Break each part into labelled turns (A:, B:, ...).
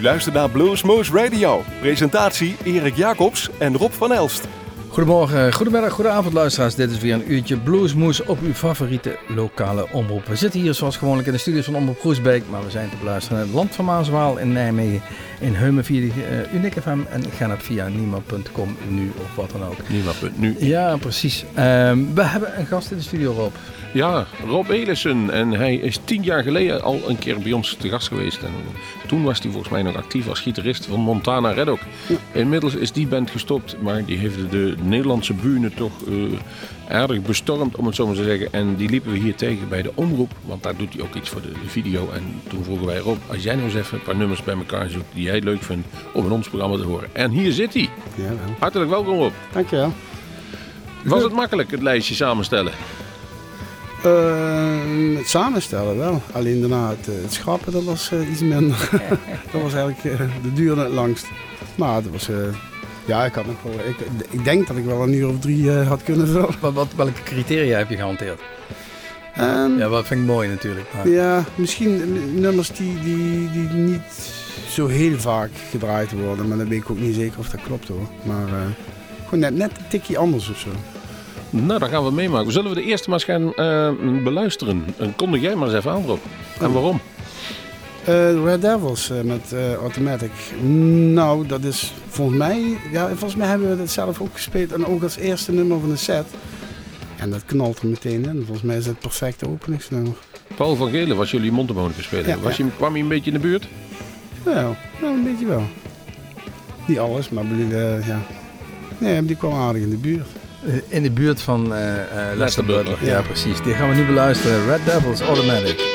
A: U luistert naar Bluesmoose Radio. Presentatie Erik Jacobs en Rob van Elst.
B: Goedemorgen, goedemiddag, goedenavond luisteraars. Dit is weer een uurtje Bluesmoes op uw favoriete lokale omroep. We zitten hier zoals gewoonlijk in de studios van Omroep Groesbeek, maar we zijn te beluisteren in het land van Maaswaal in Nijmegen, in Heumen via uh, Unique FM en Gennep via niemand.com nu of wat dan ook.
C: Niemand.nu.
B: Ja, precies. Uh, we hebben een gast in de studio, Rob.
C: Ja, Rob Elissen. En hij is tien jaar geleden al een keer bij ons te gast geweest. En toen was hij volgens mij nog actief als gitarist van Montana Red Oak. Inmiddels is die band gestopt, maar die heeft de Nederlandse bühne toch uh, aardig bestormd, om het zo maar te zeggen. En die liepen we hier tegen bij de omroep, want daar doet hij ook iets voor de, de video. En toen vroegen wij Rob, als jij nou eens even een paar nummers bij elkaar zoekt die jij leuk vindt om in ons programma te horen. En hier zit hij.
D: Ja, wel.
C: Hartelijk welkom Rob.
D: Dankjewel.
C: Was het makkelijk, het lijstje samenstellen?
D: Uh, het samenstellen wel. Alleen daarna het, het schrappen, dat was uh, iets minder. dat was eigenlijk uh, de duurde het langst. Maar het was... ja, ik had nog wel... Ik, ik, denk dat ik wel een uur of drie had kunnen vullen.
B: Wat, wat, welke criteria heb je gehanteerd?
D: Um,
B: ja, wat vind ik mooi natuurlijk. Maar.
D: Ja, misschien nummers die, die, die niet zo heel vaak gedraaid worden. Maar dan weet ik ook niet zeker of dat klopt hoor. Maar gewoon net, net een tikje anders of zo.
C: Nou, dat gaan we meemaken. Zullen we de eerste maar eens gaan uh, beluisteren? En kondig jij maar eens even aan, Rob. En waarom?
D: Uh, Red Devils uh, met uh, Automatic. Nou, dat is volgens mij... Ja, volgens mij hebben we dat zelf ook gespeeld. En ook als eerste nummer van de set. En dat knalt er meteen in. Volgens mij is het perfecte openingsnummer.
C: Paul van Gelen was jullie mondharmonica spelen.
D: Ja,
C: was
D: ja.
C: Je, kwam hij een beetje in de buurt?
D: Ja, nou, een beetje wel. Niet alles, maar bedoel, ja. Nee, die kwam aardig in de buurt.
B: In de buurt van uh, uh. Ja, precies. Die gaan we nu beluisteren. Red Devils Automatic.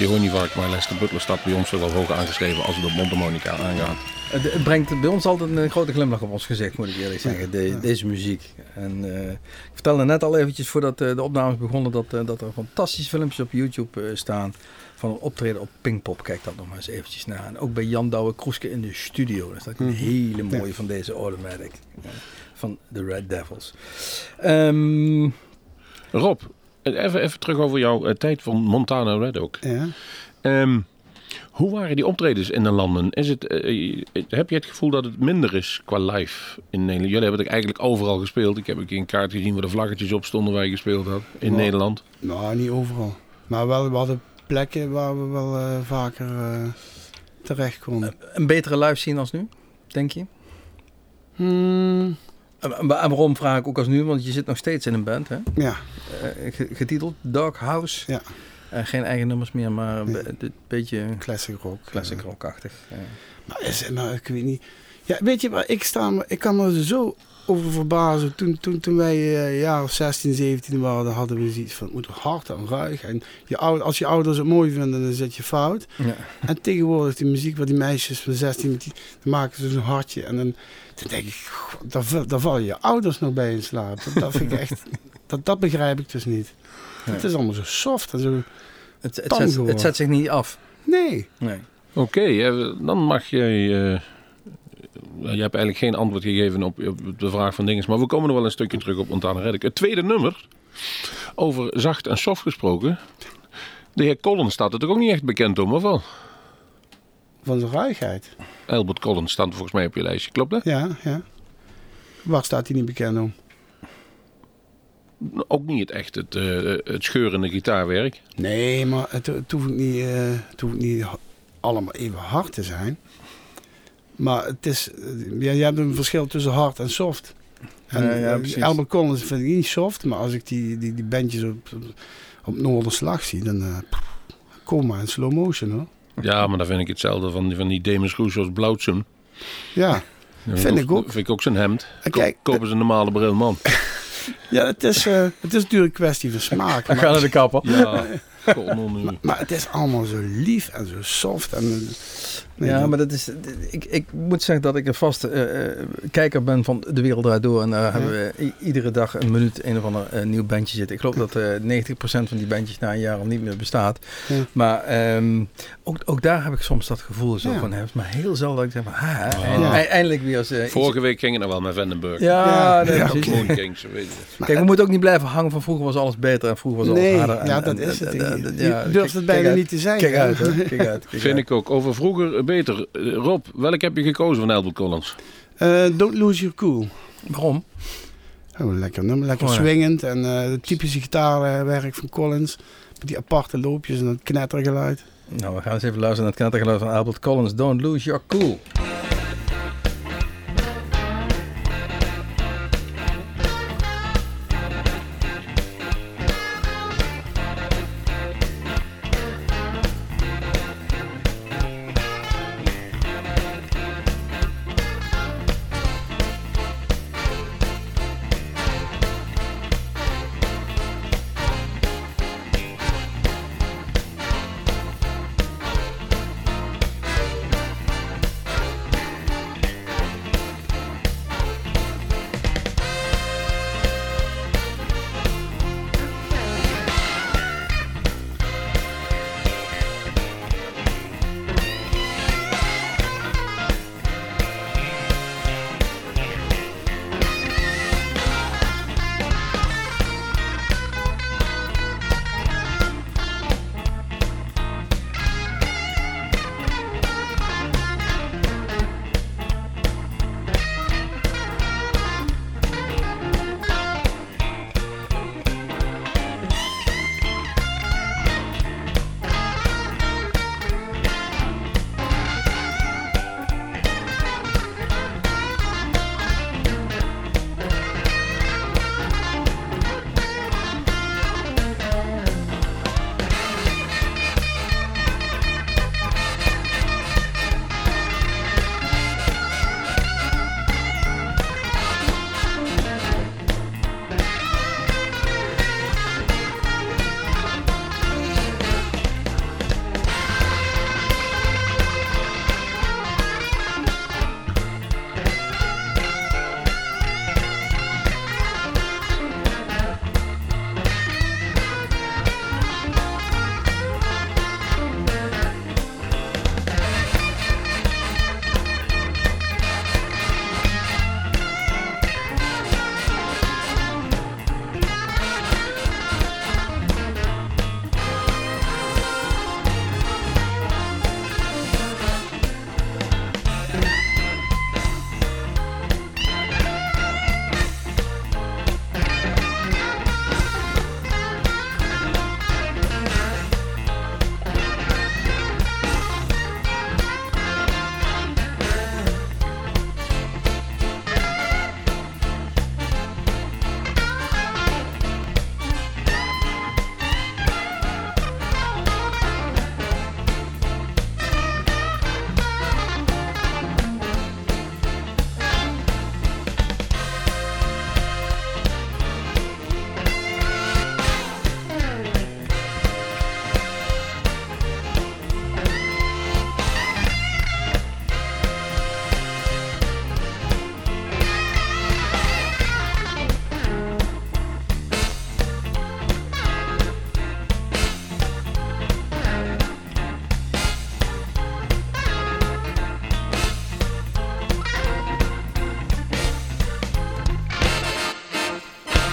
C: Ja, dat is een nummer die hoor niet vaak. Maar Lester Butler staat bij ons wel hoog aangeschreven als het op Montemonica aangaat.
B: Het, het brengt bij ons altijd een grote glimlach op ons gezicht, moet ik eerlijk zeggen, de- deze muziek. En eh, ik vertelde net al eventjes voordat eh, de opnames begonnen dat, eh, dat er fantastische filmpjes op YouTube eh, staan van een optreden op Pinkpop. Kijk dat nog maar eens eventjes na. En ook bij Jan Douwe Kroeske in de studio. Dat is een
D: Mhm.
B: hele mooie
D: Ja.
B: van deze Automatic. Van de Red Devils. Ehm,
C: Rob, even, even terug over jouw eh, tijd van Montana Red ook.
D: Ja.
C: Ehm, hoe waren die optredens in de landen? Is het, eh, eh, heb je het gevoel dat het minder is qua live in Nederland? Jullie hebben het eigenlijk overal gespeeld. Ik heb een keer een kaart gezien waar de vlaggetjes op stonden waar je gespeeld had in. Nederland.
D: Nou, niet overal. Maar wel, we hadden plekken waar we wel eh, vaker eh, terecht konden.
B: een betere live scene als nu, denk je?
D: Hmm,
B: waarom vraag ik ook als nu? Want je zit nog steeds in een band, hè?
D: ja,
B: Eh, ge- getiteld Dog House.
D: Ja.
B: Eh, geen eigen nummers meer, maar een
D: Nee.
B: be- dit beetje
D: classic rock.
B: classic rockachtig. Ja.
D: Maar is het nou, ik weet niet. Ja, weet je waar ik sta? Ik kan me zo over verbazen. Toen, toen, toen wij eh, jaar of 16, 17 waren, hadden we zoiets van het moet hard en ruig. En je, ou- als je ouders het mooi vinden, dan zit je fout.
B: Ja.
D: En tegenwoordig die muziek waar die meisjes van 16, die, dan maken ze zo'n hartje. En dan, dan denk ik, goh, daar, val- daar vallen je ouders nog bij in slaap. Dat, dat vind ik echt, dat, dat begrijp ik dus niet.
B: Ja.
D: Het is allemaal zo soft en zo.
B: Het, het, zet, het zet zich niet af.
D: Nee.
B: Nee.
C: Oké, dan mag jij... eh, je hebt eigenlijk geen antwoord gegeven op, op de vraag van dinges, maar we komen nog wel een stukje terug op Montana Reddick. Het tweede nummer, over zacht en soft gesproken. De heer Collins staat er toch ook niet echt bekend om, of wel?
D: Van zijn ruigheid.
C: Albert Collins staat volgens mij op je lijstje, klopt dat?
D: Ja, ja. Waar staat hij niet bekend om?
C: Ook niet het echt het, eh, het scheurende gitaarwerk.
D: Nee, maar het, het hoeft niet, eh, het hoeft niet allemaal even hard te zijn. Maar het is, eh, ja, je hebt een verschil tussen hard en soft. En
B: Ja, ja,
D: eh,
B: precies.
D: Albert Collins vind ik niet soft, maar als ik die, die, die bandjes op, op, Noorderslag zie, dan eh kom maar in slow motion hoor.
C: Ja, maar dan vind ik hetzelfde van, die- van die Demis Rousseau's Blauwtsoen.
D: Ja, Vind ik ook.
C: Vind ik ook zijn hemd.
D: En
C: Ko-
D: kijk,
C: kopen ze een normale bril, man.
D: ja het, is, eh, het is natuurlijk een kwestie van smaak.
B: Dan
D: maar-
B: gaan naar de kapper.
C: Ja, nu.
D: Maar het is allemaal zo lief en zo soft. En, eh, nee,
B: ja,
D: dat-
B: maar dat is, ik, ik moet zeggen dat ik een vaste eh, eh, kijker ben van De Wereld Draait Door. En daar hebben we iedere dag een minuut een of ander eh, nieuw bandje zitten. Ik geloof dat eh 90% van die bandjes na een jaar al niet meer bestaat.
D: Ja.
B: Maar ehm, ook, ook daar heb ik soms dat gevoel zo
D: Ja.
B: van. hè, Maar heel zelden dat ik zeg van, ha,
C: Ah.
B: eindelijk weer iets-
C: Vorige week ging het nog wel met Vandenberg.
B: Ja,
D: Ja,
B: nee,
D: ja,
B: precies.
D: oké.
C: Moon Kings, weet je.
B: Kijk, we moeten ook niet blijven hangen van vroeger was alles beter en vroeger was alles harder. En,
D: ja, dat
B: en-
D: is het.
B: en-
D: Je
B: en-
D: je
B: ja,
D: durft het bijna niet te zijn.
B: Kijk uit. Kijk uit.
C: Vind ik ook. Over vroeger beter. Eh, Rob, welk heb je gekozen van Albert Collins?
D: Eh, don't lose your cool.
B: Waarom?
D: Oh, lekker nummer, lekker
B: Oh, ja.
D: swingend. En eh het typische gitaarwerk van Collins. Met die aparte loopjes en dat knettergeluid.
B: Nou, we gaan eens even luisteren naar het knettergeluid van Albert Collins. Don't lose your cool.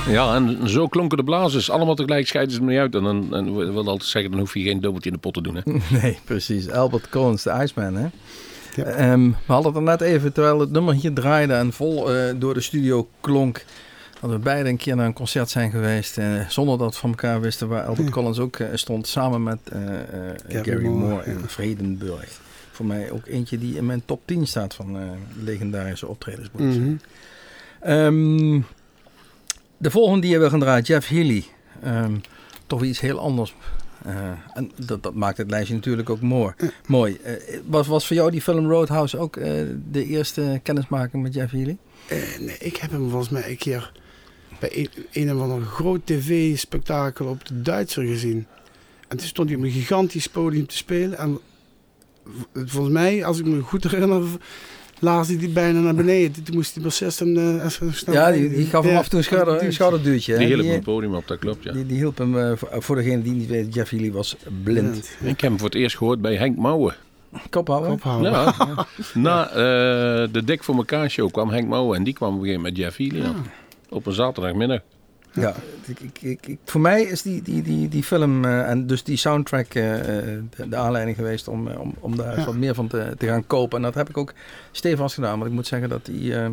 C: Ja, en zo klonken de blazers. Allemaal tegelijk scheiden ze me niet uit. En dan en we altijd zeggen, dan hoef je geen dubbeltje in de pot te doen. Hè?
B: Nee, precies. Albert Collins, de Iceman, hè?
D: Ja.
B: Ehm, we hadden het er net even, terwijl het nummer hier draaide en vol eh, door de studio klonk, dat we beide een keer naar een concert zijn geweest, eh, zonder dat we van elkaar wisten, waar Albert
D: Ja.
B: Collins ook eh, stond, samen met eh, eh, Gary,
D: Gary
B: Moore,
D: Moore,
B: in
D: ja.
B: Vredenburg. Voor mij ook eentje die in mijn top 10 staat van eh, legendarische optredens. moet ik zeggen. De volgende die we gaan draaien, Jeff Healy. Ehm, toch iets heel anders. Eh, en dat, dat maakt het lijstje natuurlijk ook mooi. mooi. Eh, was, was voor jou die film Roadhouse ook eh, de eerste kennismaking met Jeff Healy?
D: Nee, ik heb hem volgens mij een keer bij een, een of ander groot tv-spektakel op de Duitser gezien. En toen stond hij op een gigantisch podium te spelen. En volgens mij, als ik me goed herinner, laas hij die bijna naar beneden. Toen moest die bassist hem eh, even snel
B: ja, die, die gaf hem
D: Ja,
B: af en toe een, schouder, een
D: duwtje.
B: schouderduwtje. hè.
C: Die hielp het podium op, dat klopt, ja.
B: die, die hielp hem, eh, voor, voor degene die niet weet, Jeff Healy was blind.
D: Ja.
C: Ik heb hem voor het eerst gehoord bij Henk Mouwen.
B: Kophouden?
D: Ophouden.
C: Ja. Na eh, de Dik voor elkaar show kwam Henk Mouwen en die kwam op een gegeven moment met Jeff Healy aan. Op een zaterdagmiddag.
B: Ja, ik, ik, ik, ik- voor mij is die, die, die, die film eh, en dus die soundtrack eh, eh, de, de aanleiding geweest om, om, om daar
D: Ja.
B: wat meer van te, te gaan kopen. En dat heb ik ook stevast gedaan. Want ik moet zeggen dat, die, eh,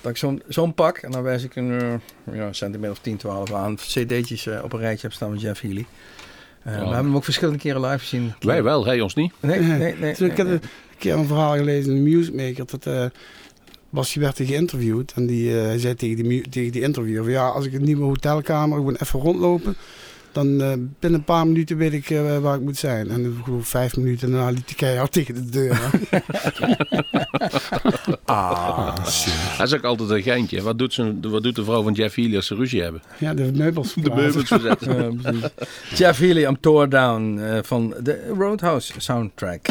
B: dat ik zo'n zo'n pak, en dan wijs ik een eh, ja, centimeter of 10, 12 aan, cd'tjes op een rijtje heb staan met Jeff Healy. Eh, We hebben hem ook verschillende keren live gezien.
C: Wij wel, hij ons niet.
B: Nee, nee, nee. nee,
D: Toen ik heb een keer een verhaal gelezen in de Music Maker. Dat Basje werd geïnterviewd. En die eh, hij zei tegen die, tegen die interviewer: van, Ja, als ik een nieuwe hotelkamer gewoon even rondlopen. Dan eh, binnen een paar minuten weet ik eh, waar ik moet zijn. En gewoon vijf minuten daarna liep die keihard tegen de deur.
B: Ah,
C: Dat is ook altijd een geintje. Wat doet, zijn, wat doet de vrouw van Jeff Healy als ze ruzie hebben?
D: ja, de meubels.
C: De meubels verzetten.
B: precies. Jeff Healy, I'm Tore Down eh, van de Roadhouse soundtrack.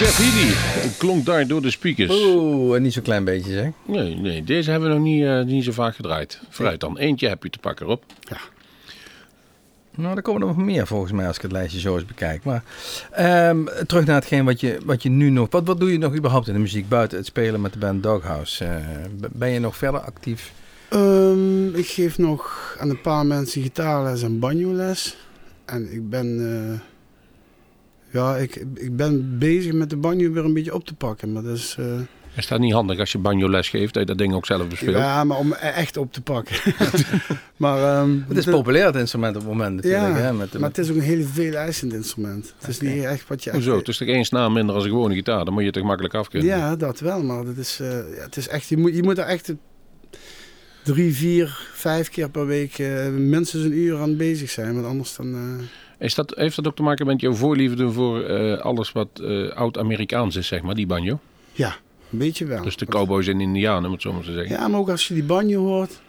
C: Jeff Healy. Klonk daar door de speakers.
B: Oeh, en niet zo'n klein beetje zeg.
C: Nee, nee, deze hebben we nog niet, eh, niet zo vaak gedraaid. Vooruit dan. Eentje heb je te pakken, Rob.
B: Nou, er komen er nog meer volgens mij als ik het lijstje zo eens bekijk. Maar ehm, terug naar hetgeen wat je, wat je nu nog... Wat, wat doe je nog überhaupt in de muziek buiten het spelen met de band Doghouse? Eh, ben je nog verder actief?
D: Ehm, ik geef nog aan een paar mensen gitaarles en banjoles. En ik ben, eh, ja, ik, ik ben bezig met de banjo weer een beetje op te pakken. Maar dat is, eh,
C: Is dat niet handig als je banjo les geeft, dat je dat ding ook zelf bespeelt?
D: ja, maar om e- echt op te pakken. maar, ehm,
B: Het is
D: de-
B: populair het instrument op het moment natuurlijk.
D: Ja,
B: hè, met de,
D: maar het is ook een hele veel eisend instrument. Het is niet echt wat je... echt-
C: Hoezo? Het is toch één snaar minder als een gewone gitaar? Dan moet je het toch makkelijk af kunnen?
D: Ja, dat wel, maar dat is, eh, ja, het is echt, je, moet, je moet er echt drie, vier, vijf keer per week eh, minstens een uur aan bezig zijn. Want anders dan... eh,
C: Is dat, heeft dat ook te maken met jouw voorliefde voor eh, alles wat eh, oud-Amerikaans is, zeg maar, die banjo?
D: ja, een beetje wel.
C: Dus de cowboys en indianen, om het zo maar te zeggen.
D: Ja, maar ook als je die banjo hoort.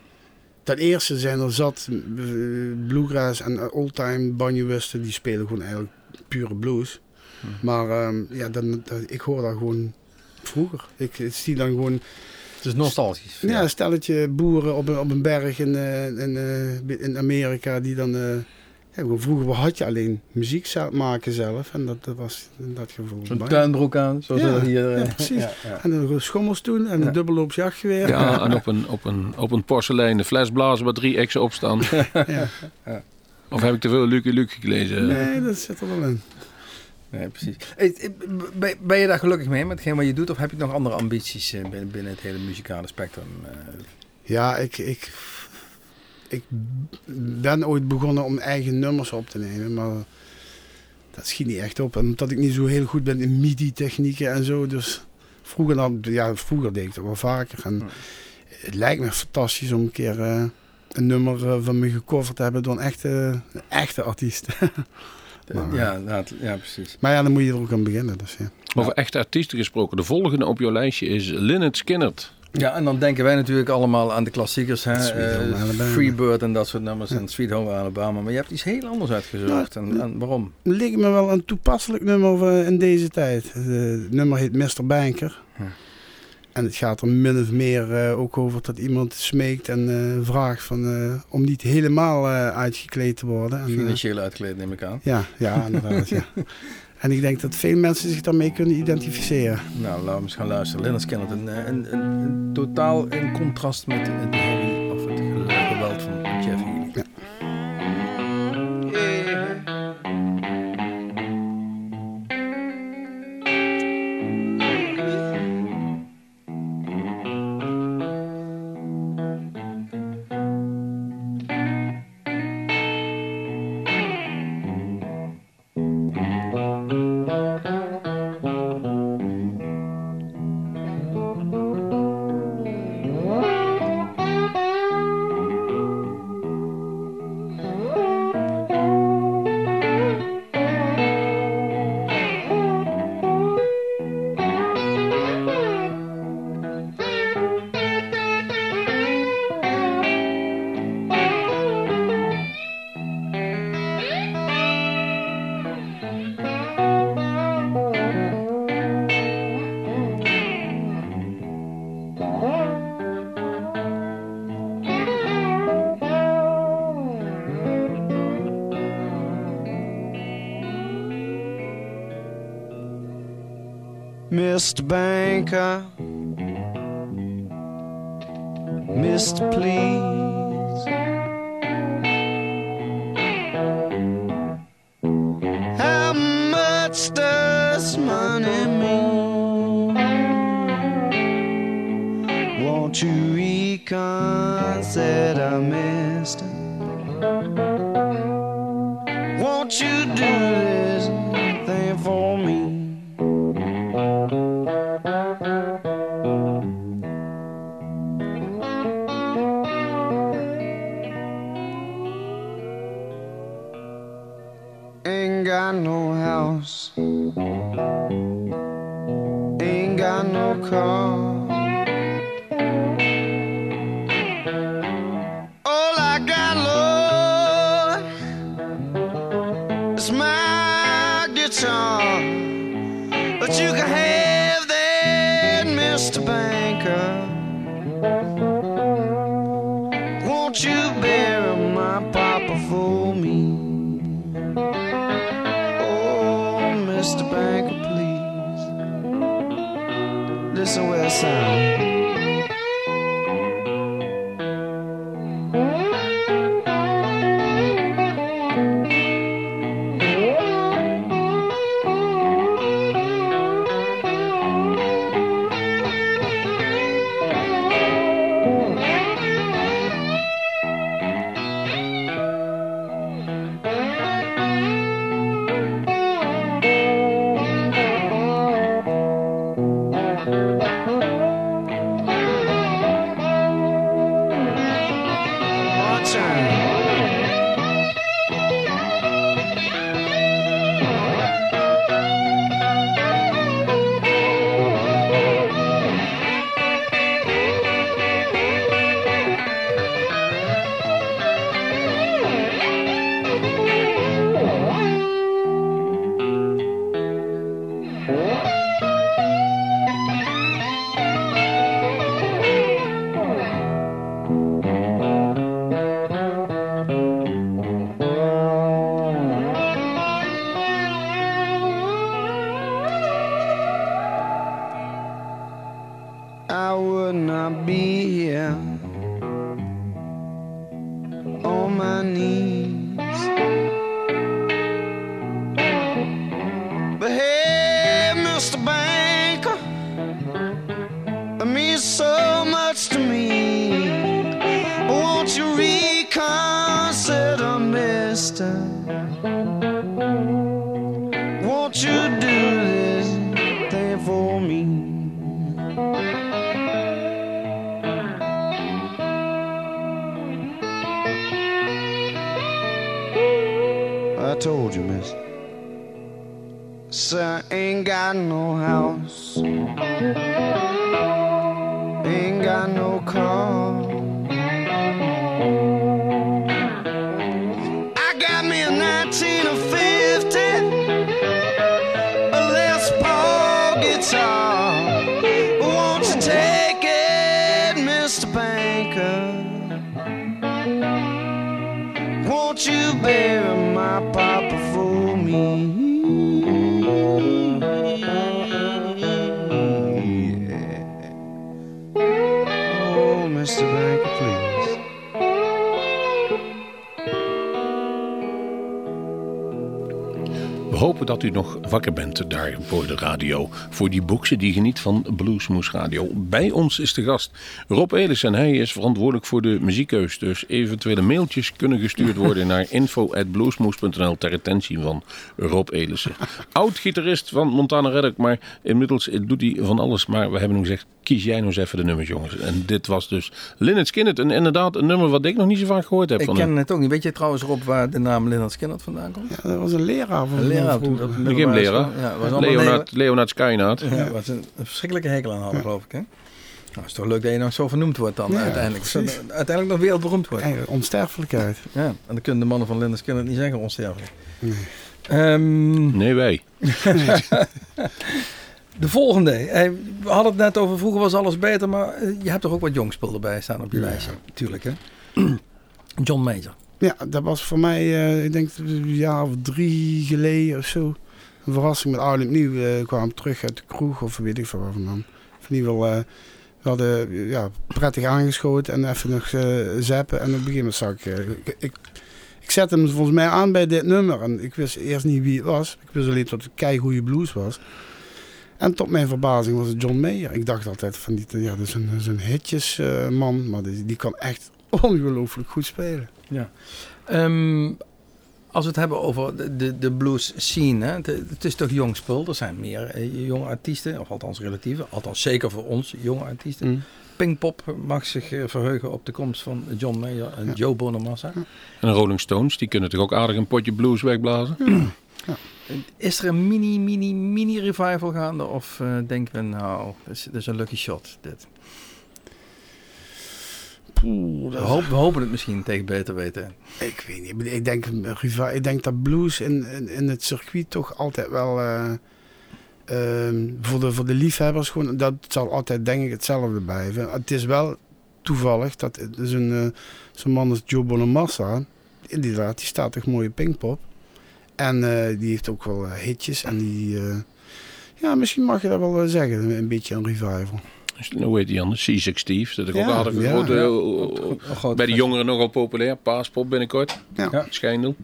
D: Ten eerste zijn er zat eh, bluegrass en oldtime banjoisten die spelen gewoon eigenlijk pure blues.
B: Hm.
D: Maar ehm, ja, dan, dan- ik hoor dat gewoon vroeger. Ik, ik zie dan gewoon
B: het is nostalgisch.
D: ja. een stelletje boeren op een, op een berg in, eh, in, eh, in Amerika die dan... eh, ja, vroeger had je alleen muziek maken zelf en dat, dat was in dat.
B: Zo'n
D: banjo.
B: tuinbroek aan, zoals
D: Ja,
B: we dat hier... eh,
D: ja, precies.
B: ja, ja.
D: En dan schommels doen en
B: Ja.
D: een dubbelloops jachtgeweer.
C: Ja, en op een, op een, op een porseleinen fles blazen waar drie exen op staan.
D: Ja.
C: Of heb ik te veel Lucky Luke gelezen?
D: Nee, dat zit er wel in.
B: Nee, precies. Eh, Ben, ben je daar gelukkig mee met hetgeen wat je doet? Of heb je nog andere ambities eh, binnen, binnen het hele muzikale spectrum? eh?
D: Ja, ik, ik, ik ben ooit begonnen om eigen nummers op te nemen, maar dat schiet niet echt op. En omdat ik niet zo heel goed ben in MIDI-technieken en zo, dus vroeger, dan, ja, vroeger deed ik dat wel vaker. En het lijkt me fantastisch om een keer eh, een nummer eh, van me gecoverd te hebben door een echte, een echte artiest. Maar-
B: ja, ja, precies.
D: maar ja, dan moet je er ook aan beginnen. Dus, ja.
C: Over echte artiesten gesproken. De volgende op jouw lijstje is Lynyrd Skynyrd.
B: Ja, en dan denken wij natuurlijk allemaal aan de klassiekers. Hè? Eh. Freebird en dat soort nummers. En Sweet Home Alabama. Maar je hebt iets heel anders uitgezocht. En, en waarom?
D: leek me wel een toepasselijk nummer in deze tijd. Eh, Het nummer heet Mr. Banker.
B: Hm.
D: En het gaat er min of meer eh, ook over dat iemand smeekt en vraagt van, om niet helemaal uitgekleed te worden. En,
B: Financieel uitgekleed neem ik aan.
D: ja, ja, inderdaad. ja. En ik denk dat veel mensen zich daarmee kunnen identificeren.
B: Nou, laten we eens gaan luisteren. Leonard Skinner, een, eh, een, een, een totaal in contrast met het
E: Mr. Banker, Mr. Please. before me.
F: Oh, Mr. Banker, please listen where it sounds. Told you, miss. Sir, ain't got no house. Ain't got no car.
C: Dat u nog wakker bent daar voor de radio. Voor die boxen die geniet van Bluesmoes Radio. Bij ons is de gast Rob Elis en hij is verantwoordelijk voor de muziekkeus. Dus eventuele mailtjes kunnen gestuurd worden naar info.bluesmoes.nl ter attentie van Rob Elissen. Oud-gitarist van Montana Reddock, maar inmiddels doet hij van alles. Maar we hebben hem gezegd, kies jij nou eens even de nummers jongens. En dit was dus Lynyrd Skynyrd. En inderdaad een nummer wat ik nog niet zo vaak gehoord heb
B: Ik
C: van
B: ken
C: hem.
B: het ook niet. Weet je trouwens Rob waar de naam Leonard Skinner vandaan komt?
D: Ja, dat was een leraar van
B: Een leraar toen. Ja, was
C: Leonard, Leonard
B: leraar- Ja, was een, een verschrikkelijke hekel aan hadden, geloof ik. Hè? Nou, is toch leuk dat je nog zo vernoemd wordt dan
D: Ja,
B: uiteindelijk.
D: precies.
B: Uiteindelijk nog wereldberoemd wordt.
D: Eigenlijk onsterfelijkheid.
B: Ja, en dan kunnen de mannen van Leonard Skinner niet zeggen onsterfelijk.
D: Nee.
B: Ehm,
C: Nee, wij.
B: de volgende. We hadden het net over vroeger was alles beter, maar eh, je hebt toch ook wat jongspul erbij staan op je
D: Ja.
B: lijstje. Tuurlijk hè. John Major.
D: Ja, dat was voor mij, eh, ik denk een jaar of drie geleden of zo. Een verrassing met Arnhem Nieuw. eh kwam terug uit de kroeg of weet ik veel waar vandaan. In ieder geval, eh, we hadden ja, prettig aangeschoten en even nog eh zappen. En op gegeven moment zag ik, eh, ik, ik, ik hem volgens mij aan bij dit nummer. En ik wist eerst niet wie het was. Ik wist alleen dat het keigoede blues was. En tot mijn verbazing was het John Mayer. Ik dacht altijd van, die, ja, dat is een, een hitjesman. maar die, die kan echt ongelooflijk goed spelen.
B: Ehm, als we het hebben over de, de, de blues scene, hè, het, het is toch jong spul. Er zijn meer eh, jonge artiesten, of althans relatieve, althans zeker voor ons jonge artiesten.
D: Mm.
B: Pinkpop mag zich eh, verheugen op de komst van John Mayer en
D: Ja.
B: Joe Bonamassa.
C: En de Rolling Stones, die kunnen toch ook aardig een potje blues wegblazen?
B: Is er een mini, mini, mini revival gaande? Of eh, denken we, nou, dat is, dat is een lucky shot, dit.
D: Poeh,
B: We,
D: dat-
B: hoop- we hopen het misschien tegen beter weten.
D: Ik weet niet. Ik denk, ik denk dat blues in, in, in het circuit toch altijd wel. eh, ehm, voor, de, voor de liefhebbers gewoon. Dat zal altijd denk ik hetzelfde blijven. Het is wel toevallig dat is een, eh, zo'n man als Joe Bonamassa. Inderdaad, die staat toch mooie Pinkpop. En eh, die heeft ook wel eh, hitjes. En die. eh, Ja, misschien mag je dat wel eh, zeggen. Een beetje een revival.
C: Hoe heet die anders? C6 Steve. Dat is ook aardig
D: ja,
C: grote,
D: ja.
C: eh,
B: grote
C: bij de jongeren nogal populair. Paaspop binnenkort.
D: Ja.
B: Ja.
C: Schijndel.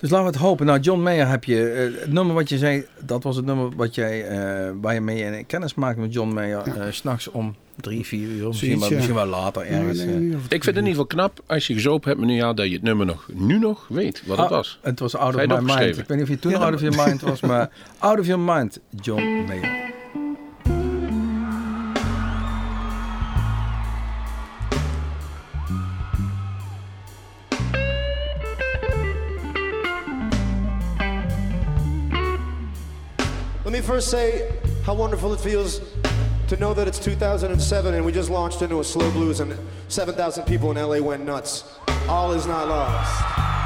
B: Dus laten we het hopen. Nou, John Mayer heb je. eh, het nummer wat je zei, dat was het nummer wat jij, eh, waar je mee in kennis maakte met John Mayer.
D: Ja.
B: eh, 's S'nachts om drie, vier uur. Misschien,
D: Zoiets,
B: wel,
D: ja.
B: misschien wel later ergens.
D: ik
B: eh.
C: Ik vind het in ieder geval knap als je gezopen hebt meneer ja, dat je het nummer nog, nu nog weet wat het
B: Ah,
C: was.
B: Het was Out of My Mind. Ik weet niet of je toen
D: Ja,
B: Out of Your Mind was, maar Out of Your Mind, John Mayer.
F: Let me first say how wonderful it feels to know that it's 2007 and we just launched into a slow blues and 7,000 people in LA went nuts. All is not lost.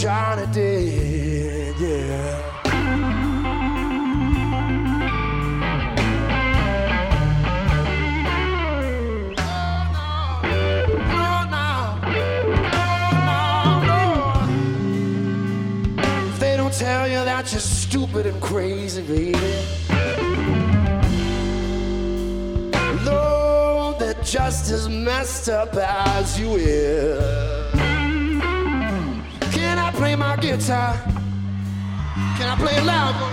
F: Johnny did, yeah. tell you that you're stupid and crazy, baby. Though they're just as messed up as you is my guitar. Can I play it loud?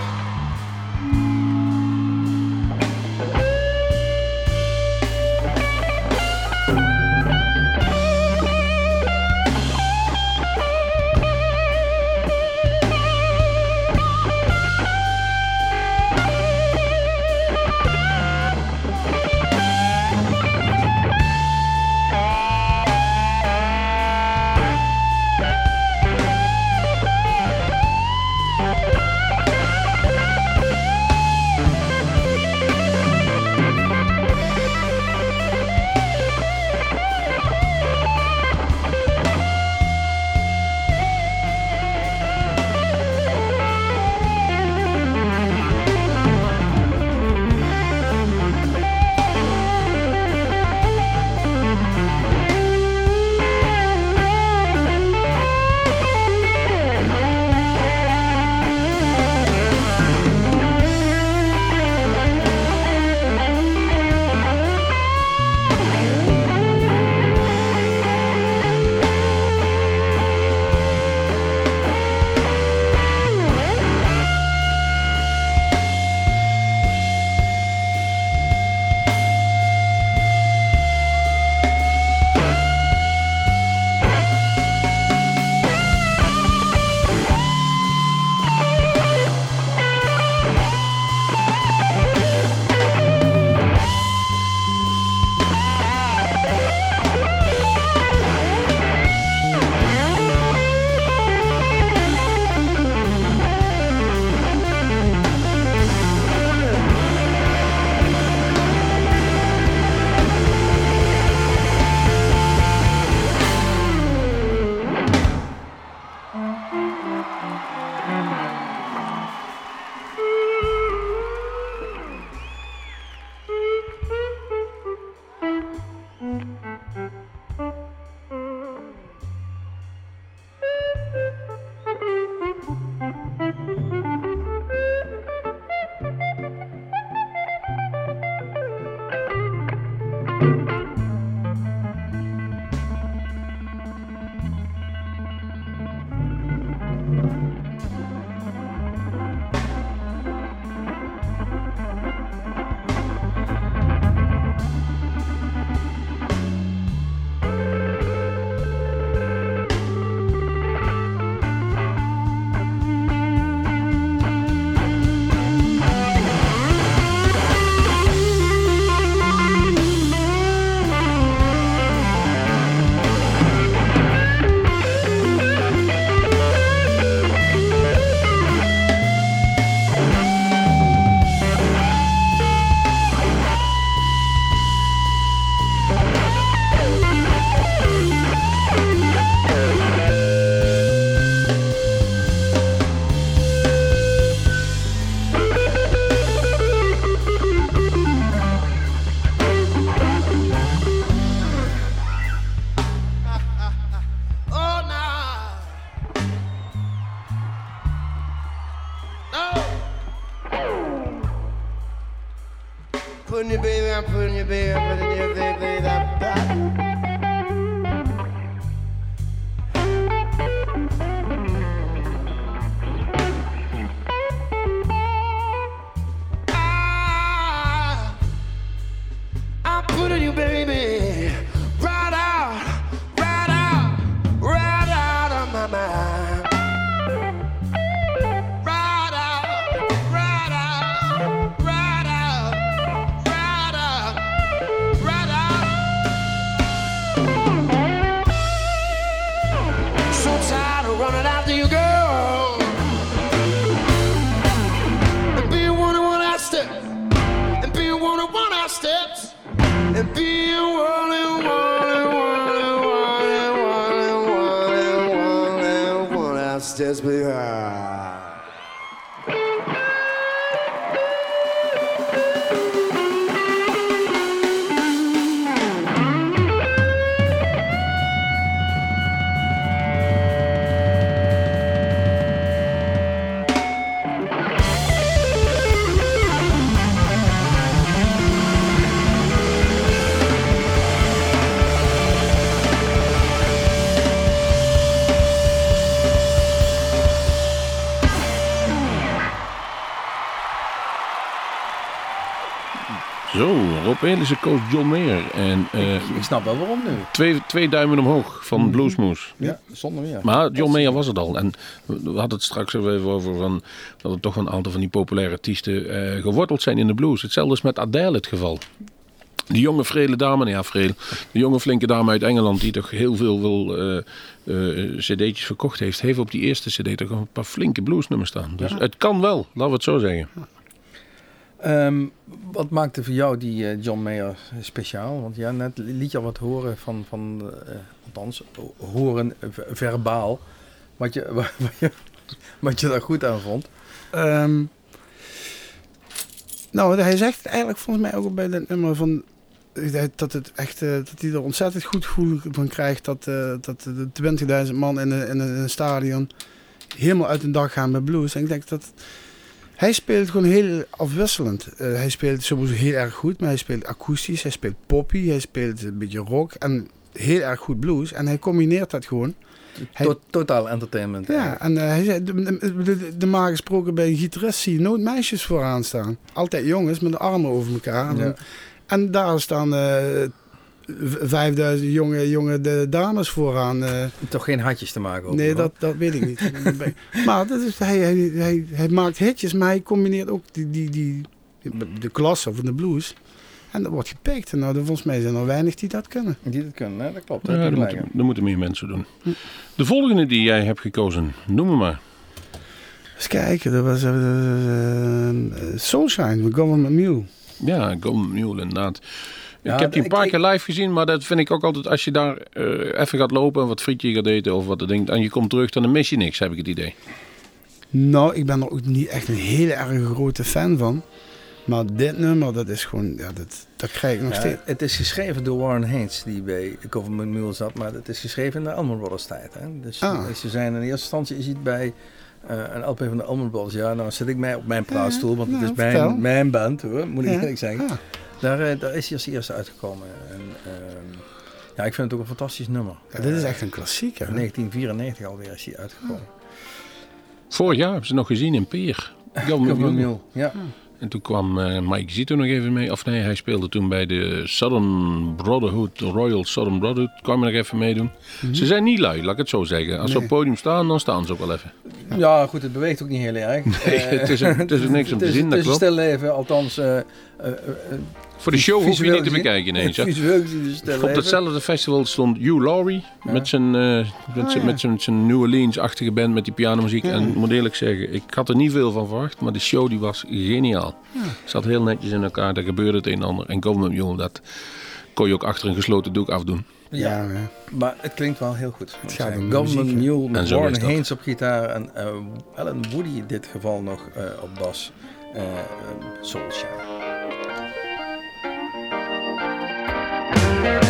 C: Elissen koos John Mayer. En eh,
B: Ik snap wel waarom nu.
C: twee, twee duimen omhoog van Bluesmoes.
B: Ja, zonder meer.
C: Maar John Mayer was het al. En we hadden het straks even over van, dat er toch een aantal van die populaire artiesten eh, geworteld zijn in de blues. Hetzelfde is met Adele het geval. Die jonge frele dame, nou ja de jonge flinke dame uit Engeland die toch heel veel wil, eh, eh, cd'tjes verkocht heeft, heeft op die eerste cd toch een paar flinke bluesnummers staan. Dus het kan wel, laten we het zo zeggen.
B: Ehm, wat maakte voor jou die eh, John Mayer speciaal? Want ja, net liet je al wat horen van, van eh, althans, ho- horen eh, ver- verbaal. Wat je, wat, je, wat je daar goed aan vond.
D: Ehm, nou, hij zegt eigenlijk volgens mij ook bij dat nummer van dat het echt dat hij er ontzettend goed gevoel van krijgt dat, dat de 20.000 man in een, in een stadion helemaal uit een dag gaan met blues. En ik denk dat hij speelt gewoon heel afwisselend. Eh, hij speelt sowieso heel erg goed, maar hij speelt akoestisch, hij speelt poppy, hij speelt een beetje rock en heel erg goed blues. En hij combineert dat gewoon. Hij-
B: totaal entertainment.
D: Ja, en hij zei, de, de, de, normaal gesproken bij een gitarist zie je nooit meisjes vooraan staan. Altijd jongens met de armen over elkaar.
B: Ja.
D: En, daar staan eh, 5000 jonge, jonge de dames vooraan. eh.
B: Toch geen hartjes te maken.
D: nee, dat, dat weet ik niet. maar dat is, hij, hij, hij, hij maakt hitjes, maar hij combineert ook die, die, die, de klasse van de blues. En dat wordt gepikt. En nou, volgens mij zijn er weinig die dat kunnen.
B: Die dat kunnen, hè? dat klopt.
C: Ja,
B: dat
C: moeten, dat moeten meer mensen doen. De volgende die jij hebt gekozen, noem me maar.
D: Eens kijken, dat was eh, eh, Soulshine van Government Mule.
C: Ja, Golden Mule inderdaad.
B: Ja,
C: ik heb die een paar
B: ik-
C: keer live gezien, maar dat vind ik ook altijd als je daar eh, even gaat lopen en wat frietje gaat eten of wat dan denkt en je komt terug, dan mis je niks, heb ik het idee.
D: Nou, ik ben er ook niet echt een hele erg grote fan van. Maar dit nummer, dat is gewoon, ja, dat, dat krijg ik nog
B: Ja,
D: steeds.
B: het is geschreven door Warren Haynes, die bij Government Mule zat, maar het is geschreven in de Allman Brothers tijd. Hè? Dus
D: Ah.
B: ze zijn in eerste instantie, je ziet bij eh, een LP van de Allman Brothers, ja, nou zit ik mij op mijn praatstoel, want het
D: nou,
B: is mijn,
D: vertel.
B: mijn band hoor, moet ik
D: Ja.
B: eerlijk zeggen.
D: Ah.
B: Daar, eh, daar is hij als eerste uitgekomen. En, ehm, ja, ik vind het ook een fantastisch nummer.
D: Ja, dit is
B: Eh,
D: echt een klassieker. hè?
B: 1994 alweer is hij uitgekomen.
C: Vorig jaar hebben ze nog gezien in Peer. Mule,
B: ja.
C: En toen kwam eh, Mike Zito nog even mee. Of nee, hij speelde toen bij de Southern Brotherhood, Royal Southern Brotherhood. Kwam er nog even meedoen. Ze zijn niet lui, laat ik het zo zeggen. Als ze op het podium staan, dan staan ze ook wel even.
B: Ja, goed, het beweegt ook niet heel erg.
C: Nee, het is, een- het is ook niks om te
B: Het is-
C: zien,
B: Het
C: dat
B: is een
C: klopt.
B: stil leven, althans. eh, eh, eh,
C: Voor de show hoef je niet te bekijken ineens. Op datzelfde festival stond Hugh Laurie met zijn, eh, met zijn,
D: ja.
C: met zijn, zijn New Orleans-achtige band met die pianomuziek. En ik moet eerlijk zeggen, ik had er niet veel van verwacht, maar de show die was geniaal. Zat heel netjes in elkaar, er gebeurde het een en ander. En Golden Mule, dat kon je ook achter een gesloten doek afdoen.
B: Ja, maar het klinkt wel heel goed. Het
D: gaat om
B: Government. Mule
C: En
B: met Warren. Haynes op gitaar en eh Alan Woody in dit geval nog eh, op bas. eh Soulshine.
E: Bye.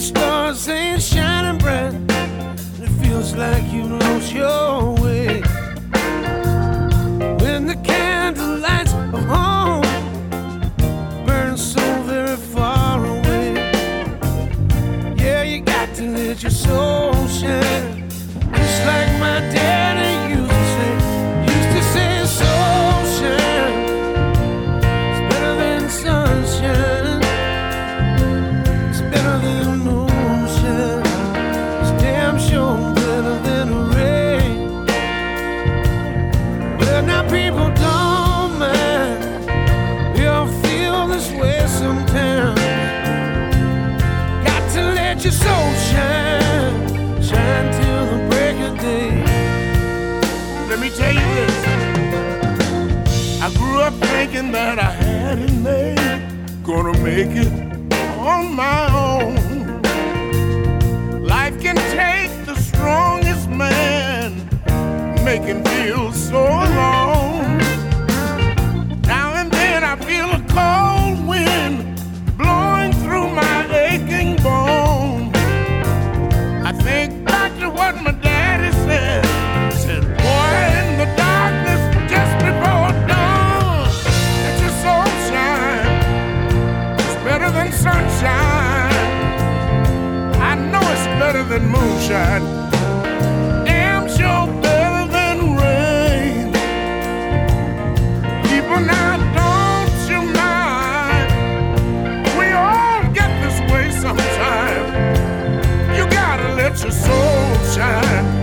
E: the
G: stars ain't shining bright. It feels like you lost your gonna make it on my own. Life can take the strongest man, make him feel so sunshine. Damn sure better than rain. People now don't you mind? We all get this way
E: sometimes.
G: You gotta let your
E: soul shine.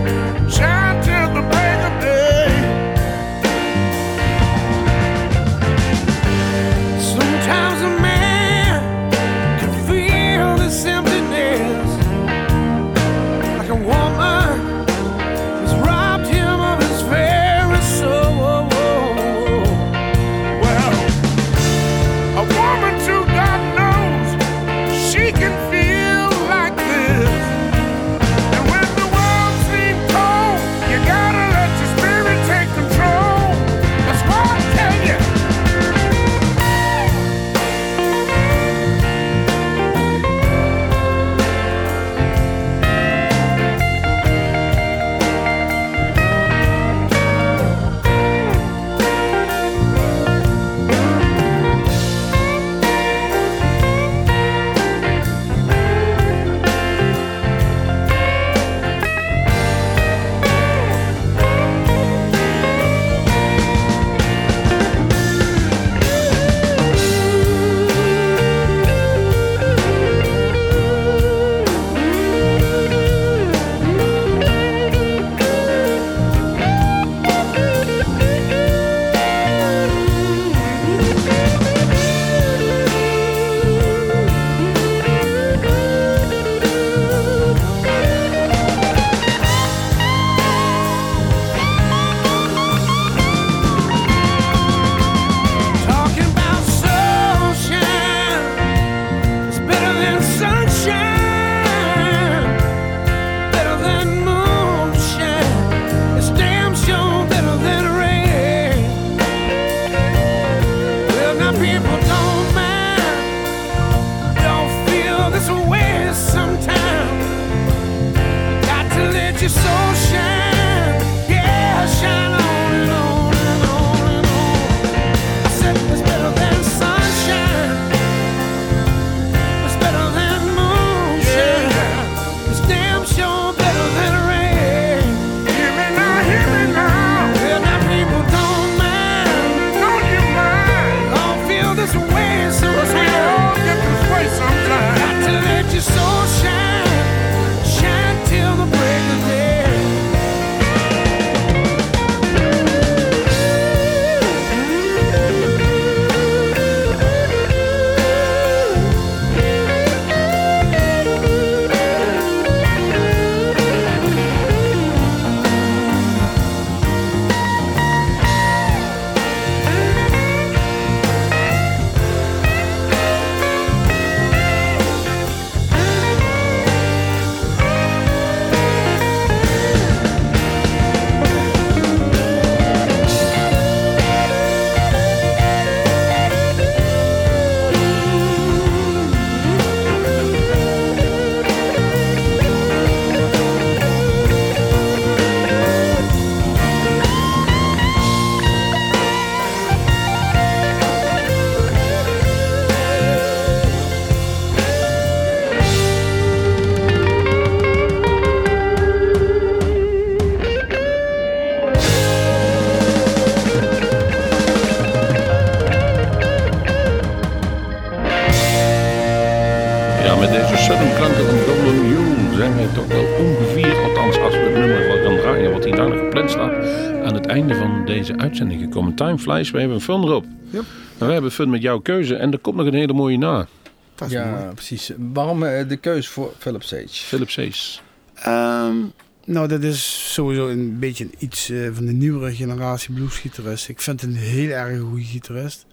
C: Gekomen. Time flies, we hebben fun erop.
D: Yep.
C: Maar we hebben fun met jouw keuze en er komt nog een hele mooie na.
D: Dat is
B: Ja,
D: mooi.
B: precies. Waarom eh, de keus voor Philip Sage?
C: Philip Sees.
D: Ehm, nou, dat is sowieso een beetje iets eh, van de nieuwere generatie bluesgitarist. Ik vind het een heel erg goede gitarist.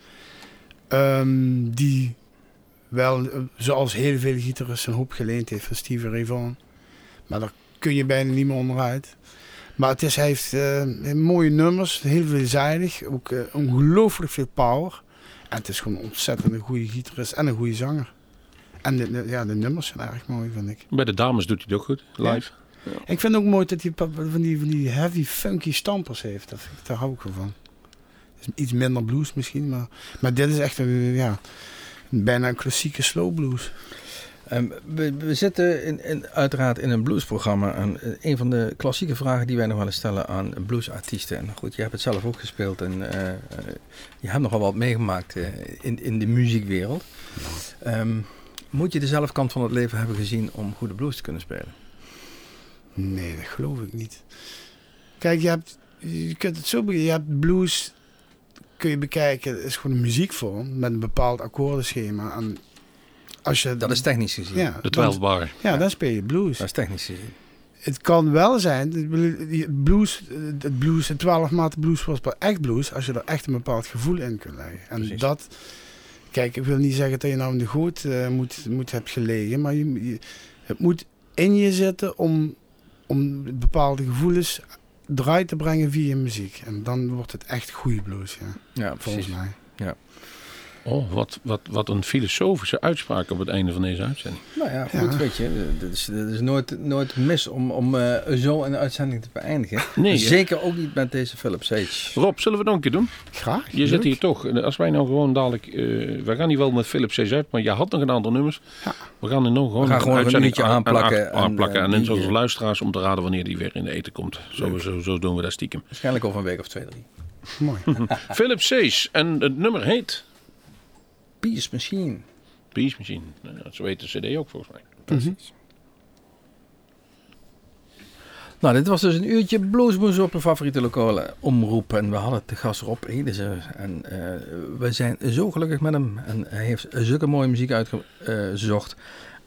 D: Ehm, die wel, eh, zoals heel veel gitaristen, een hoop geleend heeft van Stevie Ray Vaughan. Maar daar kun je bijna niet meer onderuit. Maar het is, hij heeft eh, mooie nummers, heel veelzijdig. Ook eh, ongelooflijk veel power. En het is gewoon ontzettend een goede gitarist en een goede zanger. En de, de- ja, de nummers zijn erg mooi, vind ik.
C: Bij de dames doet hij het ook goed, live.
D: Ik vind het ook mooi dat hij van die, van die heavy, funky stampers heeft. Dat daar hou ik wel van. Is iets minder blues misschien, maar, maar dit is echt een, ja, bijna een klassieke slow blues.
B: Ehm, we, zitten in, uiteraard in een bluesprogramma. En eh, een van de klassieke vragen die wij nog wel eens stellen aan bluesartiesten. En goed, je hebt het zelf ook gespeeld en eh, eh, je hebt nogal wat meegemaakt in, in de muziekwereld. Ehm, moet je de zelfkant van het leven hebben gezien om goede blues te kunnen spelen?
D: Nee, dat geloof ik niet. Kijk, je, hebt, je kunt het zo bekijken. Je hebt blues, kun je bekijken, is gewoon een muziekvorm met een bepaald akkoordenschema. En als je,
B: Dat is technisch gezien.
D: ja,
C: De
D: dan,
C: twaalfbare.
D: ja, dan speel je blues.
B: Dat is technisch gezien.
D: Het kan wel zijn, blues, het blues, het 12 maten blues was echt blues als je er echt een bepaald gevoel in kunt leggen. En
B: Precies.
D: dat, kijk, ik wil niet zeggen dat je nou in de goot eh, moet, moet hebt gelegen, maar je, je- het moet in je zitten om, om bepaalde gevoelens eruit te brengen via je muziek. En dan wordt het echt goede blues, ja,
B: Ja,
D: volgens
B: precies.
D: mij.
C: Oh, wat, wat, wat een filosofische uitspraak op het einde van deze uitzending.
B: Nou ja, goed,
D: Ja.
B: weet je. Het is, het is nooit, nooit mis om, om eh, zo een uitzending te beëindigen.
C: Nee?
B: Zeker ook niet met deze Philip Sage.
C: Rob, zullen we het nog een keer doen?
D: Graag.
C: Je zit hier toch. Als wij nou gewoon dadelijk... eh we gaan niet wel met Philip Sees uit, maar je had nog een aantal nummers.
D: Ja.
C: We gaan er nog gewoon,
B: We gaan gewoon een
C: uitzending
B: minuutje
C: aan-
B: aanplakken
C: aan- aanplakken.
B: en,
C: En,
B: eh,
C: zoals
B: eh,
C: luisteraars om te raden wanneer die weer in de eten komt. Zo, zo, zo doen we dat stiekem.
B: Waarschijnlijk over een week of twee, drie.
D: Mooi.
C: Philip Sees. En het nummer heet...
B: Peace Machine.
C: Peace Machine. Nou, Zo heet de cd ook volgens mij.
B: Precies. Nou, dit was dus een uurtje bluesmoes op een favoriete lokale omroep. En we hadden te gast Rob Edesen. En eh, we zijn zo gelukkig met hem. En hij heeft zulke mooie muziek uitgezocht.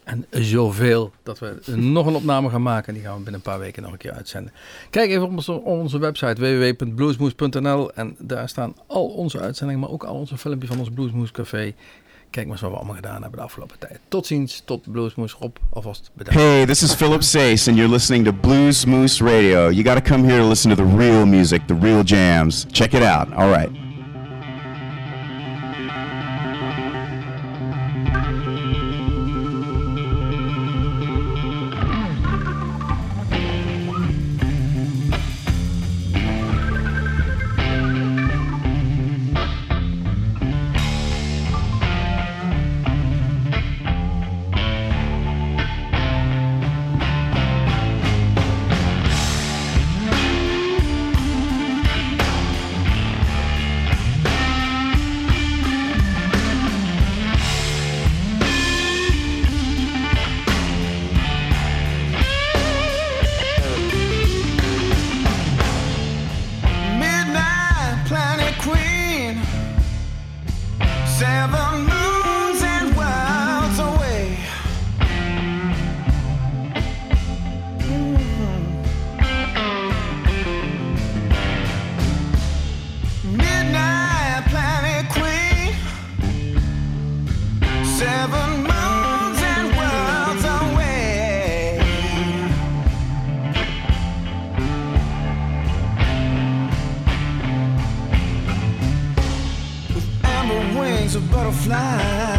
B: En zoveel dat we nog een opname gaan maken. En die gaan we binnen een paar weken nog een keer uitzenden. Kijk even op onze, op website www.bluesmoes.nl. En daar staan al onze uitzendingen, maar ook al onze filmpjes van ons Bluesmoes Café. Kijk maar eens wat we allemaal gedaan hebben de afgelopen tijd. Tot ziens, tot Bluesmoes. Rob, alvast bedankt.
H: Hey, this is Philip Sace, and you're listening to Blues Moose Radio. You gotta come here to listen to the real music, the real jams. Check it out. All right.
D: a butterfly.